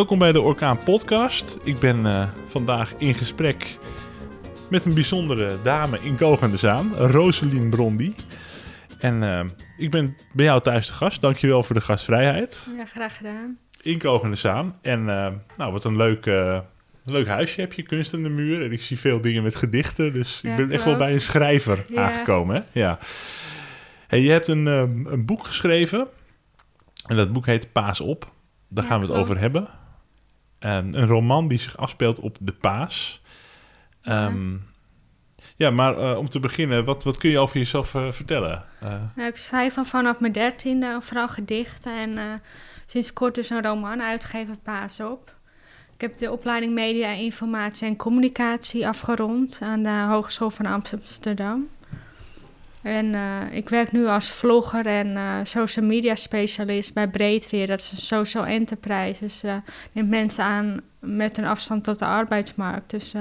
Welkom bij de Orkaan Podcast. Ik ben uh, vandaag in gesprek met een bijzondere dame in Kogende Zaan, Roselien Brondi. En uh, ik ben bij jou thuis de gast. Dankjewel voor de gastvrijheid. Ja, graag gedaan. In Kogende Zaan. En uh, nou, wat een leuk, leuk huisje heb je, kunst in de muur. En ik zie veel dingen met gedichten, dus ja, ik ben klopt. echt wel bij een schrijver ja. aangekomen. Hè? Ja. Hey, je hebt een, een boek geschreven. En dat boek heet Paas op. Daar gaan we het over hebben. En een roman die zich afspeelt op de paas. Um, ja maar uh, om te beginnen, wat, wat kun je over jezelf uh, vertellen? Uh. Nou, ik schrijf van vanaf mijn dertiende vooral gedichten en sinds kort dus een roman uitgeven, Paas op. Ik heb de opleiding Media, Informatie en Communicatie afgerond aan de Hogeschool van Amsterdam. En uh, ik werk nu als vlogger en uh, social media specialist bij Breedweer. Dat is een social enterprise. Dus uh, neemt mensen aan met een afstand tot de arbeidsmarkt. Dus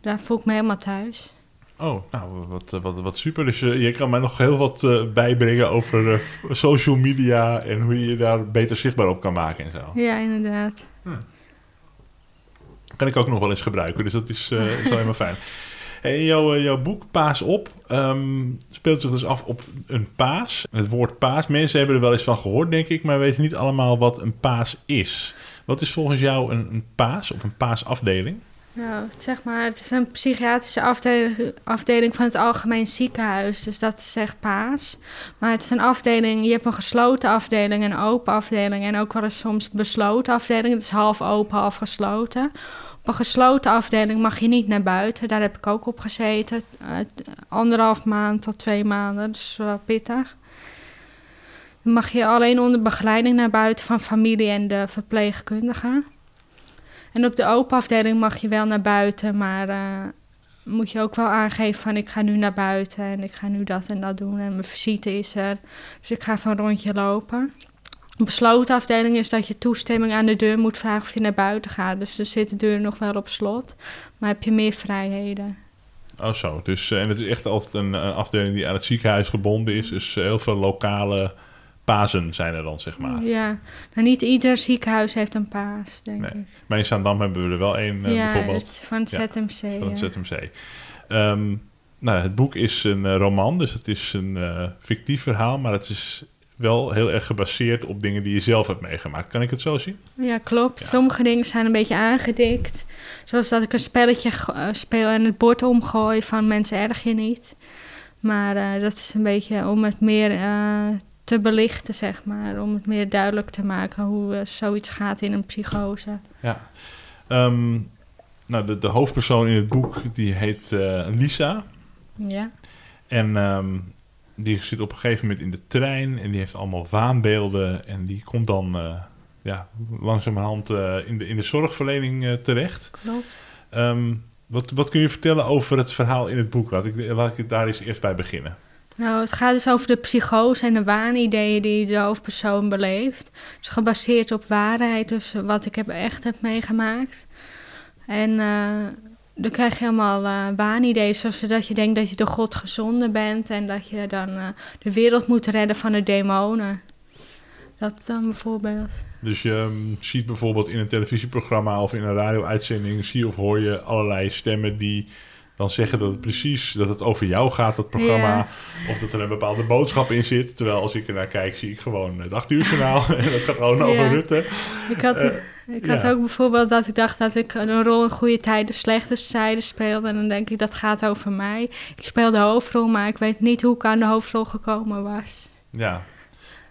daar voel ik me helemaal thuis. Oh, nou, wat, wat, wat super. Dus je kan mij nog heel wat bijbrengen over social media en hoe je je daar beter zichtbaar op kan maken en zo. Ja, inderdaad. Hm. Kan ik ook nog wel eens gebruiken, dus dat is, is helemaal fijn. En jouw, eh, jouw boek Paas op um, speelt zich dus af op een paas. Het woord paas, mensen hebben er wel eens van gehoord, denk ik, maar weten niet allemaal wat een paas is. Wat is volgens jou een, een paas of een paasafdeling? Nou, zeg maar, het is een psychiatrische afdeling, afdeling van het algemeen ziekenhuis. Dus dat zegt paas. Maar het is een afdeling, je hebt een gesloten afdeling en een open afdeling. En ook wel eens soms besloten afdeling. Het is half open, half gesloten een gesloten afdeling mag je niet naar buiten. Daar heb ik ook op gezeten. Uh, anderhalf maand tot twee maanden. Dat is wel pittig. Dan mag je alleen onder begeleiding naar buiten van familie en de verpleegkundige. En op de open afdeling mag je wel naar buiten, maar uh, moet je ook wel aangeven van ik ga nu naar buiten en ik ga nu dat en dat doen en mijn visite is er. Dus ik ga even een rondje lopen. Een besloten afdeling is dat je toestemming aan de deur moet vragen of je naar buiten gaat. Dus er zit de deur nog wel op slot, maar heb je meer vrijheden. Oh zo, dus uh, en het is echt altijd een, een, afdeling die aan het ziekenhuis gebonden is. Dus heel veel lokale pasen zijn er dan, zeg maar. Ja, nou niet ieder ziekenhuis heeft een paas, denk nee. ik. Maar in Zaandam hebben we er wel één, uh, ja, bijvoorbeeld. Het, van het ZMC. Ja, van het ZMC. Um, nou, het boek is een roman, dus het is een fictief verhaal, maar het is wel heel erg gebaseerd op dingen die je zelf hebt meegemaakt. Kan ik het zo zien? Ja, klopt. Sommige dingen zijn een beetje aangedikt. Zoals dat ik een spelletje uh, speel en het bord omgooi van mensen erg je niet. Maar uh, dat is een beetje om het meer uh, te belichten, zeg maar. Om het meer duidelijk te maken hoe zoiets gaat in een psychose. Ja. Um, nou, de, de hoofdpersoon in het boek, die heet Lisa. Ja. En um, die zit op een gegeven moment in de trein en die heeft allemaal waanbeelden. En die komt dan uh, ja, langzamerhand uh, in, de, in de zorgverlening uh, terecht. Klopt. Um, wat, wat kun je vertellen over het verhaal in het boek? Laat ik, laat ik daar eens eerst bij beginnen. Nou, het gaat dus over de psychose en de waanideeën die de hoofdpersoon beleeft. Het is gebaseerd op waarheid, dus wat ik heb echt heb meegemaakt. En dan krijg je helemaal uh, waanideeën, zoals dat je denkt dat je de God gezonde bent en dat je dan uh, de wereld moet redden van de demonen. Dat dan bijvoorbeeld. Dus je um, ziet bijvoorbeeld in een televisieprogramma of in een radio-uitzending, zie of hoor je allerlei stemmen die dan zeggen dat het precies dat het over jou gaat, dat programma. Of dat er een bepaalde boodschap in zit. Terwijl als ik er naar kijk, zie ik gewoon het acht uur journaal. en dat gaat gewoon over. Rutte. Ik had, uh, ik had ook bijvoorbeeld dat ik dacht dat ik een rol in goede tijden, slechte tijden speelde. En dan denk ik, dat gaat over mij. Ik speel de hoofdrol, maar ik weet niet hoe ik aan de hoofdrol gekomen was. Ja.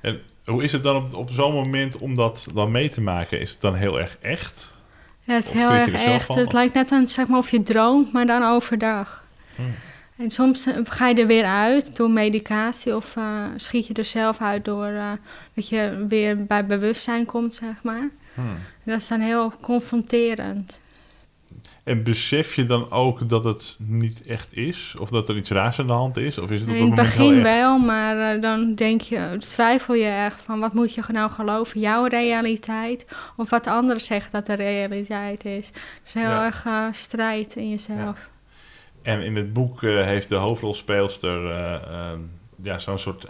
En hoe is het dan op, op zo'n moment om dat dan mee te maken? Is het dan heel erg echt? Ja, het is heel erg echt. Het lijkt net een, zeg maar, of je droomt, maar dan overdag. Hmm. En soms eh, ga je er weer uit door medicatie of uh, schiet je er zelf uit door uh, dat je weer bij bewustzijn komt, zeg maar. Hmm. Dat is dan heel confronterend. En besef je dan ook dat het niet echt is? Of dat er iets raars aan de hand is? Of is het op in het begin wel, maar uh, dan denk je, twijfel je erg van wat moet je nou geloven? Jouw realiteit of wat anderen zeggen dat de realiteit is? Dus heel ja. erg uh, strijd in jezelf. Ja. En in het boek uh, heeft de hoofdrolspeelster ja, zo'n soort,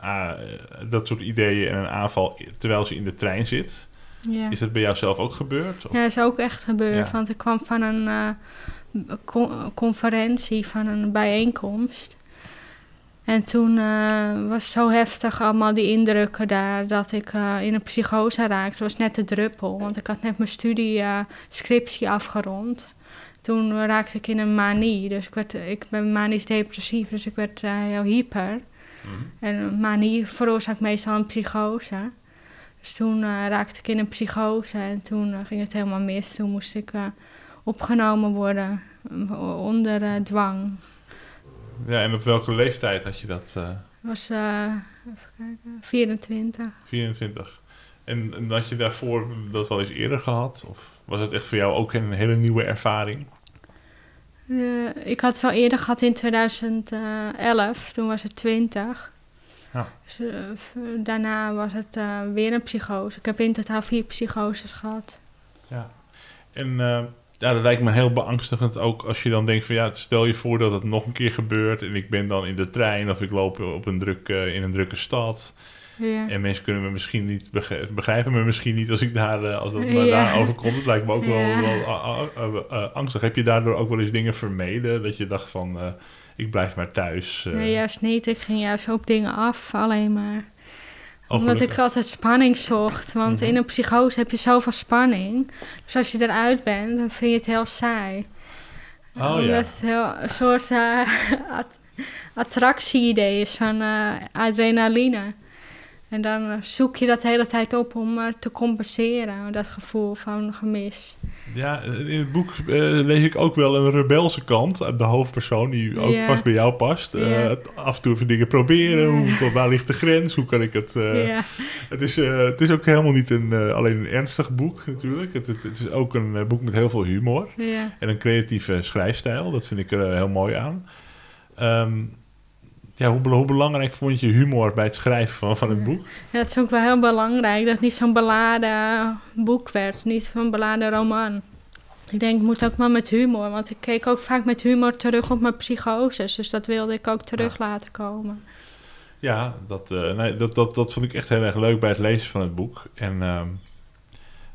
dat soort ideeën en een aanval terwijl ze in de trein zit. Ja. Is dat bij jou zelf ook gebeurd? Of? Ja, is ook echt gebeurd. Want ik kwam van een uh, conferentie, van een bijeenkomst. En toen uh, was het zo heftig, allemaal die indrukken daar, dat ik uh, in een psychose raakte. Het was net de druppel, want ik had net mijn studie, scriptie afgerond. Toen raakte ik in een manie. Dus ik, werd, ik ben manisch depressief, dus ik werd heel hyper. Mm En manie veroorzaakt meestal een psychose. Dus toen uh, raakte ik in een psychose en toen uh, ging het helemaal mis. Toen moest ik uh, opgenomen worden onder dwang. Ja, en op welke leeftijd had je dat? was, even kijken, 24. 24. En, en had je daarvoor dat wel eens eerder gehad? Of was het echt voor jou ook een hele nieuwe ervaring? ik had het wel eerder gehad in 2011, toen was het 20. Ja. Dus, uh, daarna was het uh, weer een psychose. Ik heb in totaal vier psychoses gehad. Ja, en uh, ja, dat lijkt me heel beangstigend ook als je dan denkt van ja, stel je voor dat het nog een keer gebeurt en ik ben dan in de trein of ik loop op een druk, in een drukke stad. Ja. En mensen kunnen me misschien niet begrijpen, me misschien niet als ik daar, als dat ja. daar overkomt. Het lijkt me ook wel, wel angstig. Heb je daardoor ook wel eens dingen vermeden dat je dacht van ik blijf maar thuis. Uh. Nee, juist niet. Ik ging juist op dingen af, alleen maar. Oh, Omdat ik altijd spanning zocht. Want mhm. in een psychose heb je zoveel spanning. Dus als je eruit bent, dan vind je het heel saai. Oh, Omdat ja. het heel, een soort uh, attractie-idee is van uh, adrenaline. En dan eh, zoek je dat de hele tijd op om uh, te compenseren, dat gevoel van gemis. Ja, in het boek uh, lees ik ook wel een rebelse kant. De hoofdpersoon, die ook vast bij jou past. Uh, af en toe even dingen proberen. Hoe, tot waar ligt de grens? Hoe kan ik het... het, is, het is ook helemaal niet een, alleen een ernstig boek natuurlijk. Het, het, het is ook een boek met heel veel humor. En een creatieve schrijfstijl. Dat vind ik er heel mooi aan. Um, ja, hoe, hoe, belangrijk vond je humor bij het schrijven van, van het boek? Ja, dat is ook wel heel belangrijk. Dat het niet zo'n beladen boek werd. Niet zo'n beladen roman. Ik denk, het moet ook maar met humor. Want ik keek ook vaak met humor terug op mijn psychoses. Dus dat wilde ik ook terug laten komen. Ja, dat, uh, nee, dat, dat, dat vond ik echt heel erg leuk bij het lezen van het boek. En,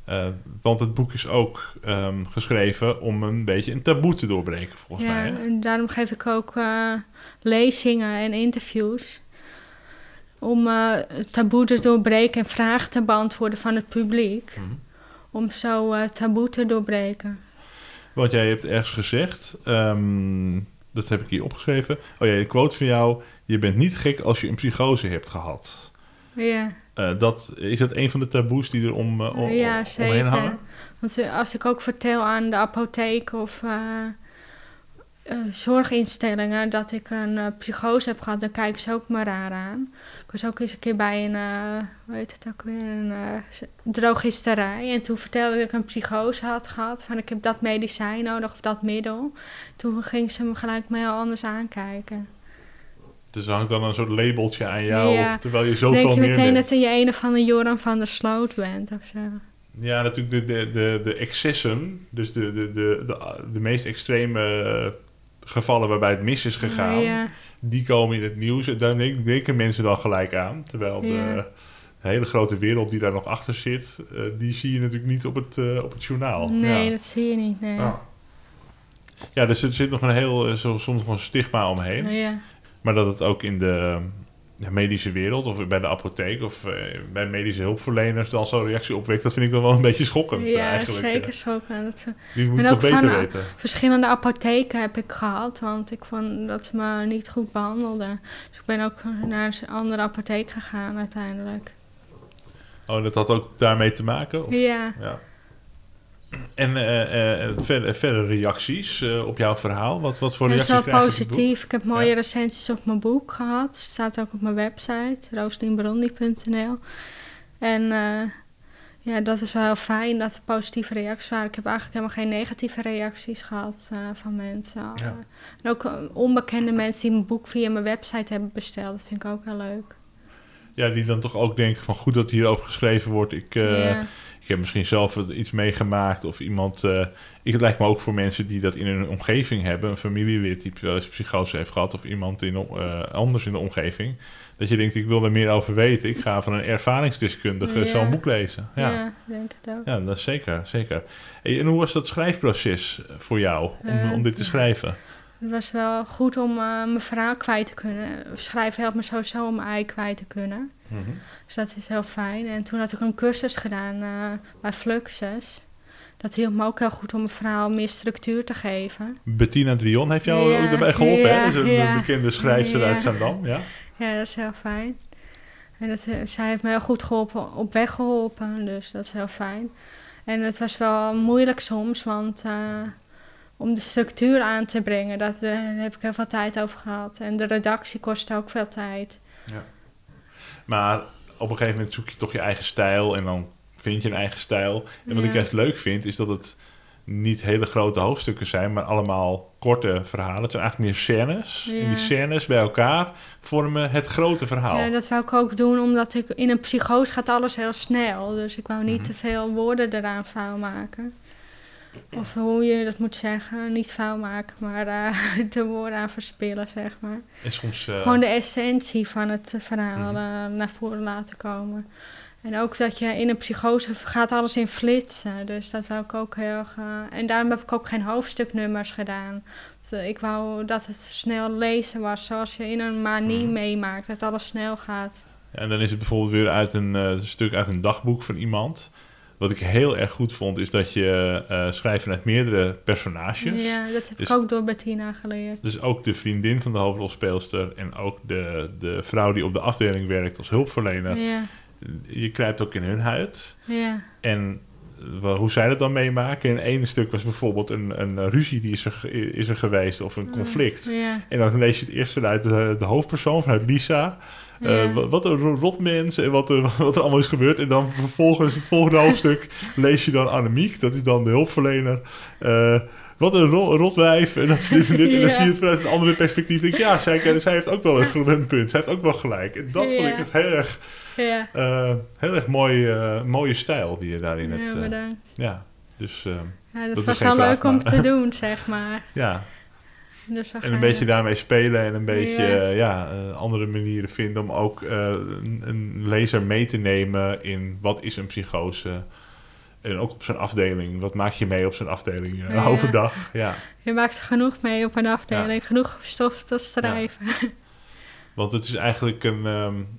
uh, want het boek is ook um, geschreven om een beetje een taboe te doorbreken, volgens ja, mij. Ja, en daarom geef ik ook uh, lezingen en interviews. Om uh, taboe te doorbreken en vragen te beantwoorden van het publiek. Mm -hmm. Om zo taboe te doorbreken. Want jij hebt ergens gezegd, um, dat heb ik hier opgeschreven. Oh ja, een quote van jou. Je bent niet gek als je een psychose hebt gehad. Ja. Uh, dat, is dat een van de taboes die er om, uh, om, ja, omheen hangen? Want als ik ook vertel aan de apotheek of uh, zorginstellingen dat ik een psychose heb gehad, dan kijken ze ook maar raar aan. Ik was ook eens een keer bij een, hoe heet het ook weer, een drogisterij. En toen vertelde ik dat ik een psychose had gehad, van ik heb dat medicijn nodig of dat middel. Toen ging ze me gelijk me heel anders aankijken. Dus hangt dan een soort labeltje aan jou, ja. terwijl je zoveel meer denk je meteen dat je een of andere Joran van der Sloot bent of zo. Ja, natuurlijk de, de, de, de excessen, dus de, de, de, de, de meest extreme gevallen waarbij het mis is gegaan, ja. die komen in het nieuws. En daar denken mensen dan gelijk aan. Terwijl de hele grote wereld die daar nog achter zit, uh, die zie je natuurlijk niet op het, uh, op het journaal. Nee, ja. dat zie je niet. Nee. Ah. Ja, dus er zit nog een heel, uh, soms nog een stigma omheen. Ja. Maar dat het ook in de de medische wereld of bij de apotheek of uh, bij medische hulpverleners dan zo'n reactie opwekt, dat vind ik dan wel een beetje schokkend. Ja, eigenlijk. zeker schokkend. Dat, Die moet toch beter weten. Verschillende apotheken heb ik gehad, want ik vond dat ze me niet goed behandelden. Dus ik ben ook naar een andere apotheek gegaan uiteindelijk. Oh, dat had ook daarmee te maken? Of? Ja. ja. En uh, uh, verder, verder, reacties uh, op jouw verhaal? Wat, wat voor reacties krijg je? Dat is wel positief. Ik heb mooie ja. recensies op mijn boek gehad. Het staat ook op mijn website, rooslienbrondi.nl. En ja, dat is wel heel fijn dat er positieve reacties waren. Ik heb eigenlijk helemaal geen negatieve reacties gehad van mensen. Ja. En ook onbekende mensen die mijn boek via mijn website hebben besteld. Dat vind ik ook heel leuk. Ja, die dan toch ook denken van goed dat hierover geschreven wordt. Ik... Ja ik heb misschien zelf iets meegemaakt of iemand. Uh, het lijkt me ook voor mensen die dat in hun omgeving hebben, een familielid die wel eens psychose heeft gehad of iemand in, uh, anders in de omgeving. Dat je denkt, ik wil er meer over weten. Ik ga van een ervaringsdeskundige ja. zo'n boek lezen. Ja, ja denk het ook. Ja, dat is zeker, zeker. En hoe was dat schrijfproces voor jou om, om dit te schrijven? Het was wel goed om mijn verhaal kwijt te kunnen. Schrijven helpt me sowieso om mijn ei kwijt te kunnen. Mm -hmm. Dus dat is heel fijn. En toen had ik een cursus gedaan uh, bij Fluxus. Dat hielp me ook heel goed om mijn verhaal meer structuur te geven. Bettina Drion heeft jou ja, ook daarbij geholpen, ja, hè? Is een ja, bekende schrijfster uit Zandam, ja? Ja, dat is heel fijn. En dat, uh, zij heeft me heel goed geholpen, op weg geholpen. Dus dat is heel fijn. En het was wel moeilijk soms, want om de structuur aan te brengen. Dat, uh, daar heb ik heel veel tijd over gehad. En de redactie kostte ook veel tijd. Ja. Maar op een gegeven moment zoek je toch je eigen stijl en dan vind je een eigen stijl. En wat ik juist leuk vind, is dat het niet hele grote hoofdstukken zijn, maar allemaal korte verhalen. Het zijn eigenlijk meer scènes. En die scènes bij elkaar vormen het grote verhaal. Ja, dat wou ik ook doen, omdat ik in een psychose gaat alles heel snel. Dus ik wou niet mhm. te veel woorden eraan vuil maken. Of hoe je dat moet zeggen. Niet fout maken, maar uh, de woorden aan verspillen, zeg maar. En soms, uh... Gewoon de essentie van het verhaal mm naar voren laten komen. En ook dat je in een psychose gaat alles in flitsen. Dus dat wou ik ook heel erg... en daarom heb ik ook geen hoofdstuknummers gedaan. ik wou dat het snel lezen was. Zoals je in een manie mm meemaakt. Dat alles snel gaat. Ja, en dan is het bijvoorbeeld weer uit een stuk uit een dagboek van iemand... Wat ik heel erg goed vond, is dat je uh, schrijft vanuit meerdere personages. Ja, dat heb dus, ik ook door Bettina geleerd. Dus ook de vriendin van de hoofdrolspeelster en ook de, de vrouw die op de afdeling werkt als hulpverlener. Ja. Je kruipt ook in hun huid. Ja. En hoe zij dat dan meemaken. In één stuk was bijvoorbeeld een, een ruzie die is er, is er geweest of een conflict. Ja. En dan lees je het eerst vanuit de, de hoofdpersoon, vanuit Lisa. Uh, wat een rotmens en wat er, wat er allemaal is gebeurd. En dan vervolgens het volgende hoofdstuk lees je dan Annemiek, dat is dan de hulpverlener. Uh, wat een ro rotwijf en dat is dit en dit. En dan zie je het vanuit een andere perspectief. Denk, ja, zij, zij heeft ook wel een punt. Zij heeft ook wel gelijk. En dat vond ik het heel erg, ja. heel erg mooi, mooie stijl die je daarin hebt. Ja, bedankt. ja, dus... ja, dat, dat was wel leuk om te doen, zeg maar. Ja, dus en een beetje daarmee spelen en een beetje ja. ja uh, andere manieren vinden om ook een, een, lezer mee te nemen in wat is een psychose. En ook op zijn afdeling. Wat maak je mee op zijn afdeling uh, ja. overdag? Ja. Je maakt genoeg mee op een afdeling. Genoeg stof te schrijven. Want het is eigenlijk een, um,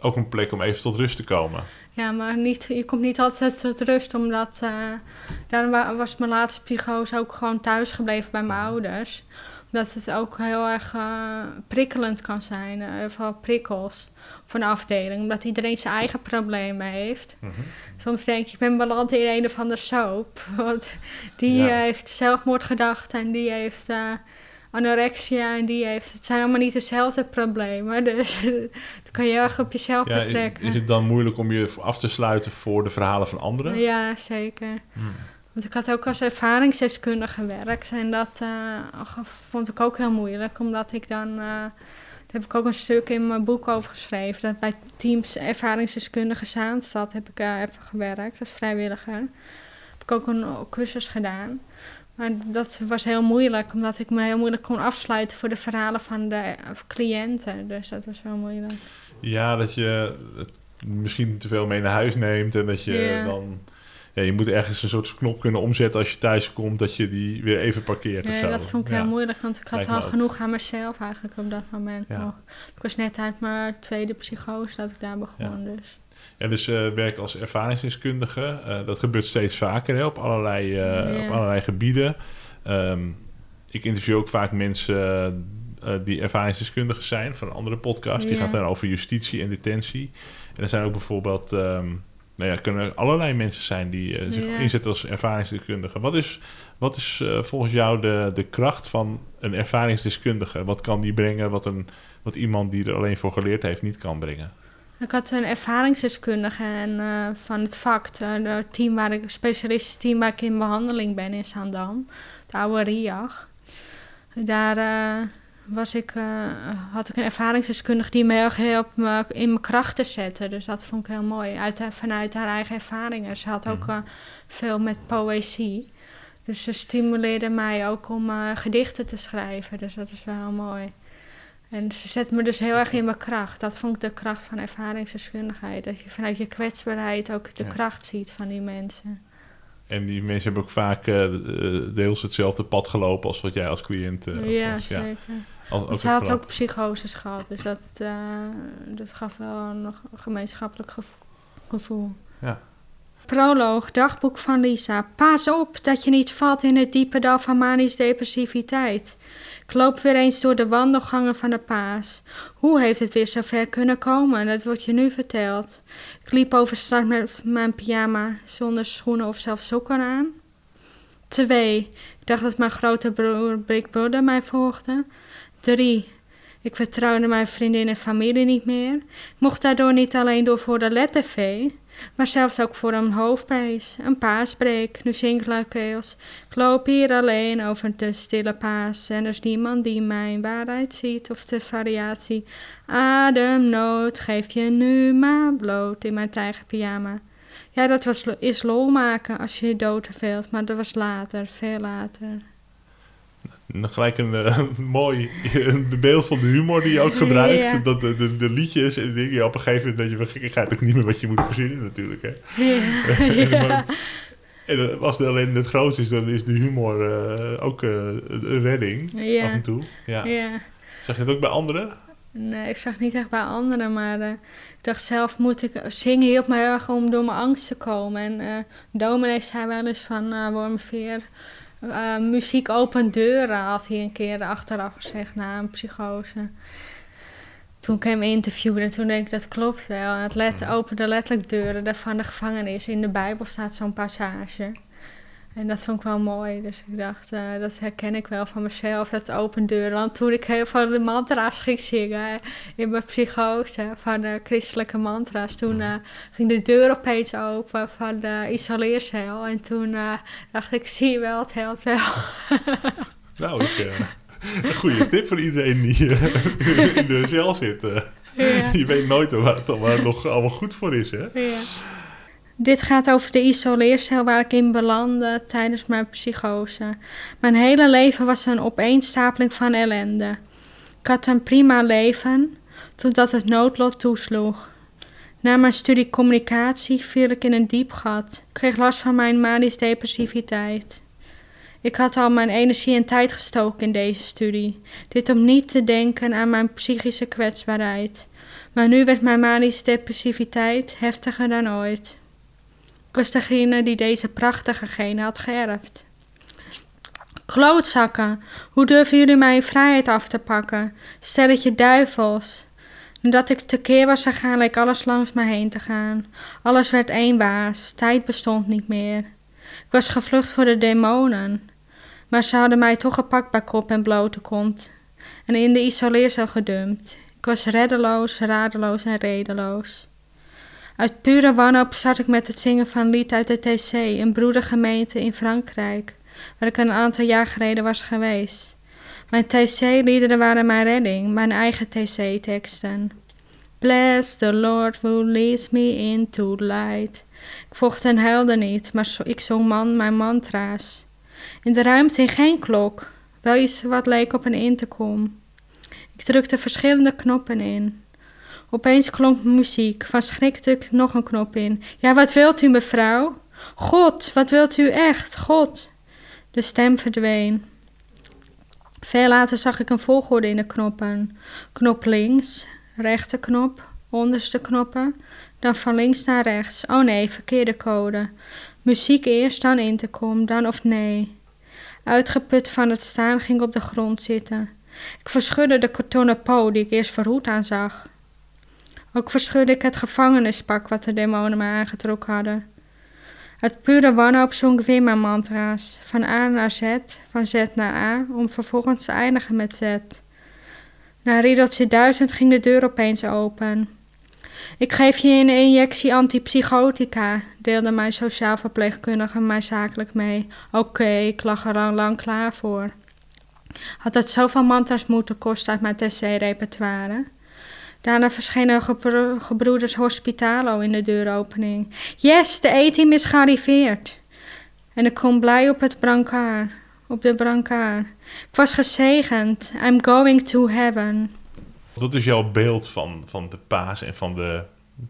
ook een plek om even tot rust te komen. Ja, maar niet, je komt niet altijd tot rust, omdat... Uh, daarom was mijn laatste psychose ook gewoon thuis gebleven bij mijn ouders. Omdat het ook heel erg uh, prikkelend kan zijn, uh, vooral prikkels een afdeling. Omdat iedereen zijn eigen problemen heeft. Mm -hmm. Soms denk ik, ik ben beland in een of andere soap. Want die ja. heeft zelfmoord gedacht en die heeft anorexia en die heeft. Het zijn allemaal niet dezelfde problemen. Dus dat kan je erg op jezelf ja, betrekken. Is het dan moeilijk om je af te sluiten voor de verhalen van anderen? Ja, zeker. Hmm. Want ik had ook als ervaringsdeskundige gewerkt. En dat uh, vond ik ook heel moeilijk. Omdat ik dan... Uh, daar heb ik ook een stuk in mijn boek over geschreven. Dat bij teams ervaringsdeskundige Zaanstad heb ik uh, even gewerkt als vrijwilliger. Heb ik ook een cursus gedaan. Maar dat was heel moeilijk, omdat ik me heel moeilijk kon afsluiten voor de verhalen van de cliënten. Dus dat was wel moeilijk. Ja, dat je misschien te veel mee naar huis neemt en dat je dan. Ja, je moet ergens een soort knop kunnen omzetten als je thuis komt, dat je die weer even parkeert. Ja, dat vond ik heel moeilijk, want ik had al genoeg aan mezelf eigenlijk op dat moment nog. Ik was net uit mijn tweede psychose dat ik daar begon. Dus. Ja, dus uh, werk als ervaringsdeskundige. Uh, dat gebeurt steeds vaker hè, op, allerlei, uh, op allerlei gebieden. Um, ik interview ook vaak mensen die ervaringsdeskundigen zijn van een andere podcast. Die gaat dan over justitie en detentie. En er zijn ook bijvoorbeeld... Um, nou ja, kunnen allerlei mensen zijn die zich inzetten als ervaringsdeskundige. Wat is, wat is volgens jou de, de kracht van een ervaringsdeskundige? Wat kan die brengen wat, een, wat iemand die er alleen voor geleerd heeft niet kan brengen? Ik had een ervaringsdeskundige en, uh, van het vak, het team waar ik, specialistisch team waar ik in behandeling ben in Zaandam, het oude RIAG. Daar uh, was ik, uh, had ik een ervaringsdeskundige die me heel me in mijn kracht te zetten. Dus dat vond ik heel mooi, uit, vanuit haar eigen ervaringen. Ze had ook uh, veel met poëzie. Dus ze stimuleerde mij ook om gedichten te schrijven. Dus dat is wel heel mooi. En ze zet me dus heel erg in mijn kracht. Dat vond ik de kracht van ervaringsdeskundigheid. Dat je vanuit je kwetsbaarheid ook de kracht ziet van die mensen. En die mensen hebben ook vaak uh, deels hetzelfde pad gelopen als wat jij als cliënt uh, ja, was. Zeker. Ja, ze had ook psychoses gehad, dus dat, uh, dat gaf wel een gemeenschappelijk gevoel. Ja. Proloog, dagboek van Lisa. Pas op dat je niet valt in het diepe dal van manisch depressiviteit. Ik loop weer eens door de wandelgangen van de paas. Hoe heeft het weer zover kunnen komen? Dat wordt je nu verteld. Ik liep over straat met mijn pyjama, zonder schoenen of zelfs sokken aan. Twee. Ik dacht dat mijn grote broer Big Brother mij volgde. Drie. Ik vertrouwde mijn vriendin en familie niet meer. Ik mocht daardoor niet alleen door voor de letter maar zelfs ook voor een hoofdprijs, een paasbreek, nu zinkluikeels. Ik loop hier alleen over de stille paas en er is niemand die mijn waarheid ziet of de variatie. Ademnood geef je nu maar bloot in mijn tijgerpyjama. Ja, dat was, is lol maken als je je dood maar dat was later, veel later gelijk een uh, mooi beeld van de humor die je ook gebruikt. Dat de, de, de, liedjes en dingen. Op een gegeven moment dat je, ik ga het ook niet meer wat je moet verzinnen natuurlijk. Hè. Ja. en als het alleen het grootste is, dan is de humor uh, ook uh, een redding af en toe. Ja. Zag je het ook bij anderen? Nee, ik zag niet echt bij anderen, maar ik dacht zelf moet ik... Zingen hielp me erg om door mijn angst te komen. En uh, dominee zei wel eens van uh, Wormveer... Uh, muziek opent deuren, had hij een keer achteraf gezegd na een psychose. Toen ik hem interviewde, toen denk ik dat klopt wel. Het let, mhm. opende letterlijk deuren van de gevangenis. In de Bijbel staat zo'n passage. En dat vond ik wel mooi. Dus ik dacht, uh, dat herken ik wel van mezelf, dat open deuren. Want toen ik heel veel de mantra's ging zingen in mijn psychose van de christelijke mantra's, toen uh, ging de deur opeens open van de isoleercel. En toen uh, dacht ik, zie je wel, het helpt wel. nou, ik, een goede tip voor iedereen die in de cel zit. Ja. Je weet nooit waar het, het nog allemaal goed voor is, hè? Ja. Dit gaat over de isoleercel waar ik in belandde tijdens mijn psychose. Mijn hele leven was een opeenstapeling van ellende. Ik had een prima leven totdat het noodlot toesloeg. Na mijn studie communicatie viel ik in een diep gat. Ik kreeg last van mijn manisch depressiviteit. Ik had al mijn energie en tijd gestoken in deze studie. Dit om niet te denken aan mijn psychische kwetsbaarheid. Maar nu werd mijn manisch depressiviteit heftiger dan ooit. Was degene die deze prachtige genen had geërfd. Klootzakken, hoe durven jullie mijn vrijheid af te pakken? Stelletje duivels. Nadat ik tekeer was gegaan, leek alles langs me heen te gaan. Alles werd één baas, tijd bestond niet meer. Ik was gevlucht voor de demonen. Maar ze hadden mij toch gepakt bij kop en blote kont. En in de isoleercel gedumpt. Ik was reddeloos, radeloos en redeloos. Uit pure wanhoop start ik met het zingen van lied uit de TC, een broedergemeente in Frankrijk, waar ik een aantal jaar geleden was geweest. Mijn TC-liederen waren mijn redding, mijn eigen TC-teksten. Bless the Lord who leads me into light. Ik vocht en huilde niet, maar ik zong man mijn mantra's. In de ruimte in geen klok, wel iets wat leek op een intercom. Ik drukte verschillende knoppen in. Opeens klonk muziek. Van schrik drukte ik nog een knop in. Ja, wat wilt u, mevrouw? God, wat wilt u echt? God. De stem verdween. Veel later zag ik een volgorde in de knoppen. Knop links, rechterknop, onderste knoppen, dan van links naar rechts. Oh nee, verkeerde code. Muziek eerst, dan intercom, dan of nee. Uitgeput van het staan ging ik op de grond zitten. Ik verschudde de kartonnen po die ik eerst verhoed aanzag. Ook verschudde ik het gevangenispak wat de demonen me aangetrokken hadden. Uit pure wanhoop zong ik weer mijn mantra's, van A naar Z, van Z naar A, om vervolgens te eindigen met Z. Na riedeltje duizend ging de deur opeens open. Ik geef je een injectie antipsychotica, deelde mijn sociaal verpleegkundige mij zakelijk mee. Oké, ik lag er al lang klaar voor. had het zoveel mantras moeten kosten uit mijn TC-repertoire. Daarna verschenen gebro gebroeders Hospitalo in de deuropening. Yes, de E-team is gearriveerd. En ik kom blij op het brancard, op de brancard. Ik was gezegend. I'm going to heaven. Wat is jouw beeld van, van de paas en van de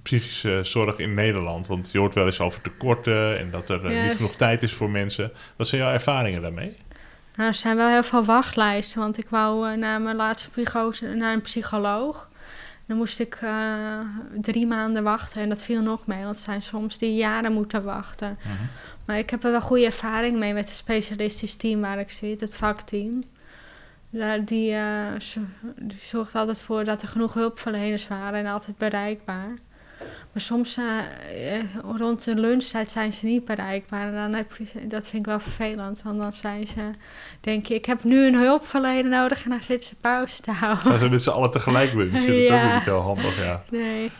psychische zorg in Nederland? Want je hoort wel eens over tekorten en dat er eh, niet genoeg tijd is voor mensen. Wat zijn jouw ervaringen daarmee? Nou, er zijn wel heel veel wachtlijsten, want ik wou uh, na mijn laatste psychose naar een psycholoog. Dan moest ik uh, drie maanden wachten en dat viel nog mee, want er zijn soms die jaren moeten wachten. Uh mhm. -huh. Maar ik heb er wel goede ervaring mee met het specialistisch team waar ik zit, het vakteam. Die, uh, die zorgt altijd voor dat er genoeg hulpverleners waren en altijd bereikbaar. Maar soms uh, rond de lunchtijd zijn ze niet bereikbaar. En dan heb je, dat vind ik wel vervelend. Want dan zijn ze, denk je, ik heb nu een hulpverlener nodig en dan zitten ze pauze te houden. Dan zijn met z'n allen tegelijk lunchen. Dat is ook niet heel handig, ja. Nee.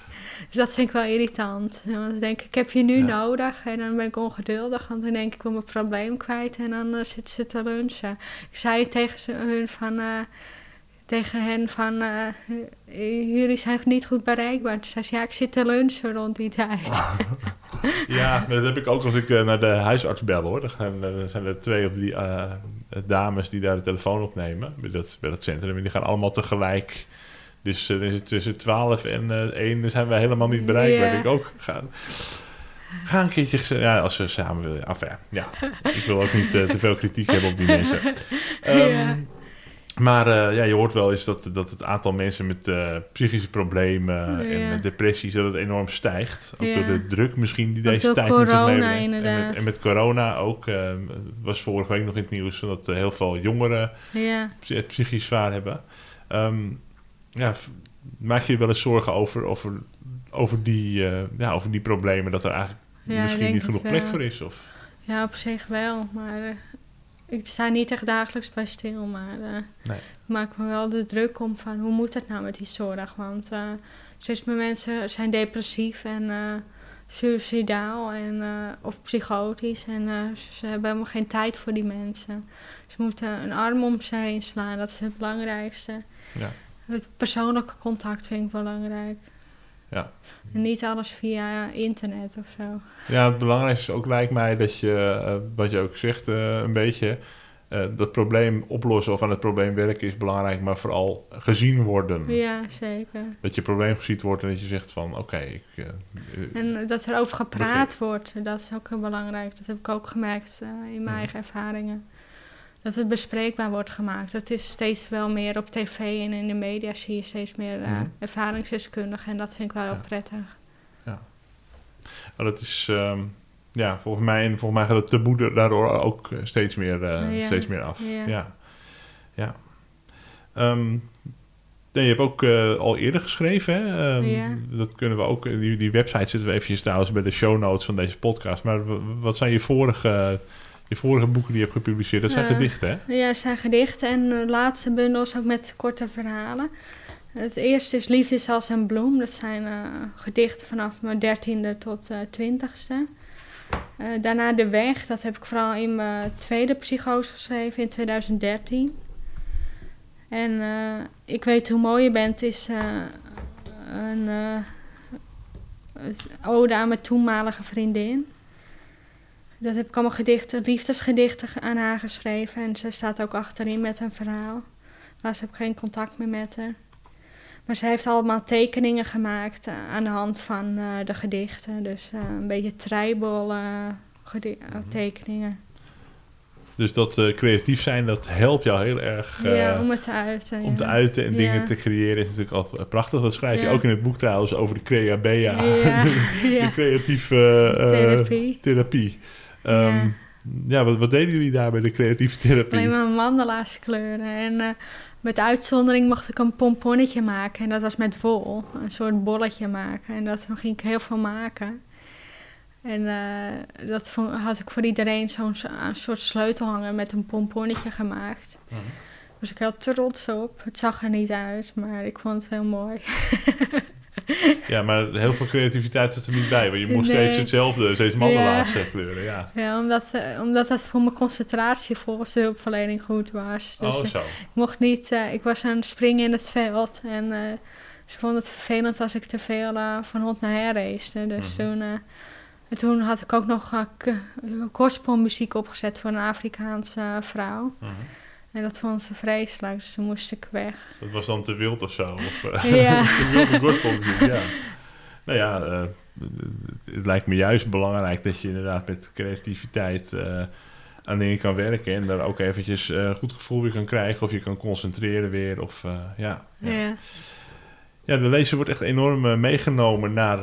Dus dat vind ik wel irritant. Want dan denk ik, ik heb je nu ja. nodig. En dan ben ik ongeduldig. Want dan denk ik, ik wil mijn probleem kwijt. En dan uh, zitten ze te lunchen. Ik zei tegen hun van... Uh, tegen hen van, uh, jullie zijn niet goed bereikbaar. Toen zei ze, ja, ik zit te lunchen rond die tijd. ja, dat heb ik ook als ik uh, naar de huisarts bel, hoor. Dan zijn er twee of drie uh, dames die daar de telefoon opnemen bij dat, bij dat centrum. En die gaan allemaal tegelijk. Dus uh, tussen 12 en uh, 1 zijn wij helemaal niet bereikbaar. Yeah. Ik ook gaan. Ga een keertje, ja, als we samen willen. Enfin, ja, ik wil ook niet te veel kritiek hebben op die mensen. Um, yeah. Maar uh, ja, je hoort wel eens dat, dat het aantal mensen met uh, psychische problemen ja. en met depressies dat het enorm stijgt. Ook ja. door de druk misschien die deze tijd met zich meebrengt. En met, en met corona ook. Uh, was vorige week nog in het nieuws dat heel veel jongeren ja. het psychisch zwaar hebben. Um, ja, maak je je wel eens zorgen over, over, over, die, ja, over die problemen? Dat er eigenlijk misschien niet genoeg plek voor is? Of? Ja, op zich wel. Maar ik sta niet echt dagelijks bij stil, maar uh, nee. ik maak me wel de druk om van hoe moet het nou met die zorg? Want uh, steeds meer mensen zijn depressief en uh, suicidaal en, of psychotisch en ze hebben helemaal geen tijd voor die mensen. Ze moeten een arm om ze heen slaan, dat is het belangrijkste. Ja. Het persoonlijke contact vind ik belangrijk. Ja. En niet alles via internet of zo. Ja, het belangrijkste is ook lijkt mij dat je, uh, wat je ook zegt, uh, een beetje uh, dat probleem oplossen of aan het probleem werken is belangrijk, maar vooral gezien worden. Ja, zeker. Dat je probleem gezien wordt en dat je zegt van oké. Okay, en dat er over gepraat wordt, dat is ook heel belangrijk. Dat heb ik ook gemerkt in mijn eigen ervaringen dat het bespreekbaar wordt gemaakt. Dat is steeds wel meer op tv en in de media zie je steeds meer uh, mm. ervaringsdeskundigen. En dat vind ik wel heel ja. prettig. Ja. Dat is... Um, ja, volgens mij, en volgens mij gaat het taboe daardoor ook steeds meer, uh, ja. steeds meer af. Ja. Ja. ja. Um, je hebt ook uh, al eerder geschreven. Hè? Um, ja. Dat kunnen we ook. Die, die website zitten we eventjes trouwens bij de show notes van deze podcast. Maar wat zijn je vorige je vorige boeken die je hebt gepubliceerd, dat zijn uh, gedichten, hè? Ja, dat zijn gedichten en de laatste bundels ook met korte verhalen. Het eerste is Liefde is als een bloem. Dat zijn uh, gedichten vanaf mijn dertiende tot uh, twintigste. daarna De Weg, dat heb ik vooral in mijn tweede psychose geschreven in 2013. En Ik weet hoe mooi je bent is een ode aan mijn toenmalige vriendin. Dat heb ik allemaal gedichten, liefdesgedichten aan haar geschreven. En ze staat ook achterin met een verhaal. Maar ze heb geen contact meer met haar. Maar ze heeft allemaal tekeningen gemaakt uh, aan de hand van uh, de gedichten. Dus uh, een beetje tribal gedi- tekeningen. Dus dat creatief zijn, dat helpt jou heel erg. ja, om het te uiten. Om ja. te uiten en dingen ja. te creëren is natuurlijk altijd prachtig. Dat schrijf je ook in het boek trouwens over de creabea. de, de creatieve therapie. therapie. Um, ja. ja, wat, wat, deden jullie daar bij de creatieve therapie? Alleen maar mandala's kleuren. En uh, met uitzondering mocht ik een pomponnetje maken. En dat was met wol. Een soort bolletje maken. En dat ging ik heel veel maken. En uh, dat vond, had ik voor iedereen zo'n soort sleutelhanger met een pomponnetje gemaakt. Uh -huh. Dus ik had trots op. Het zag er niet uit, maar ik vond het heel mooi. Ja, maar heel veel creativiteit is er niet bij. Want je moest steeds hetzelfde, steeds mandelaags ja. kleuren. Ja, ja omdat, uh, omdat dat voor mijn concentratie volgens de hulpverlening goed was. Dus, oh, zo. ik mocht niet... Uh, ik was aan het springen in het veld. En ze vonden het vervelend als ik te veel van hond naar her race. Dus mm -hmm. toen... En toen had ik ook nog uh, muziek opgezet voor een Afrikaanse vrouw. Mm en dat vond ze vreselijk, dus toen moest ik weg. Dat was dan te wild of zo? Of, uh, ja. te wilde gospelmuziek, ja. Nou ja, uh, het lijkt me juist belangrijk dat je inderdaad met creativiteit uh, aan dingen kan werken. En daar ook eventjes uh, goed gevoel weer kan krijgen. Of je kan concentreren weer. Of, ja, ja. ja. ja. de lezer wordt echt enorm meegenomen naar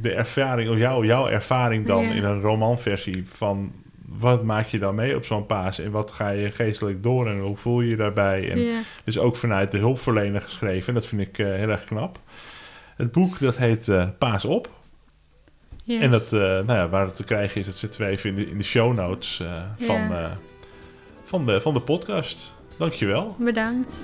de ervaring. Of jouw, jouw ervaring dan in een romanversie van wat maak je dan mee op zo'n paas en wat ga je geestelijk door en hoe voel je je daarbij? En Dus ook vanuit de hulpverlener geschreven en dat vind ik uh, heel erg knap. Het boek dat heet uh, Paas op. Yes. En dat, uh, nou ja, waar het te krijgen is, dat zitten we even in de, in de show notes van, van, de, van de podcast. Dankjewel. Bedankt.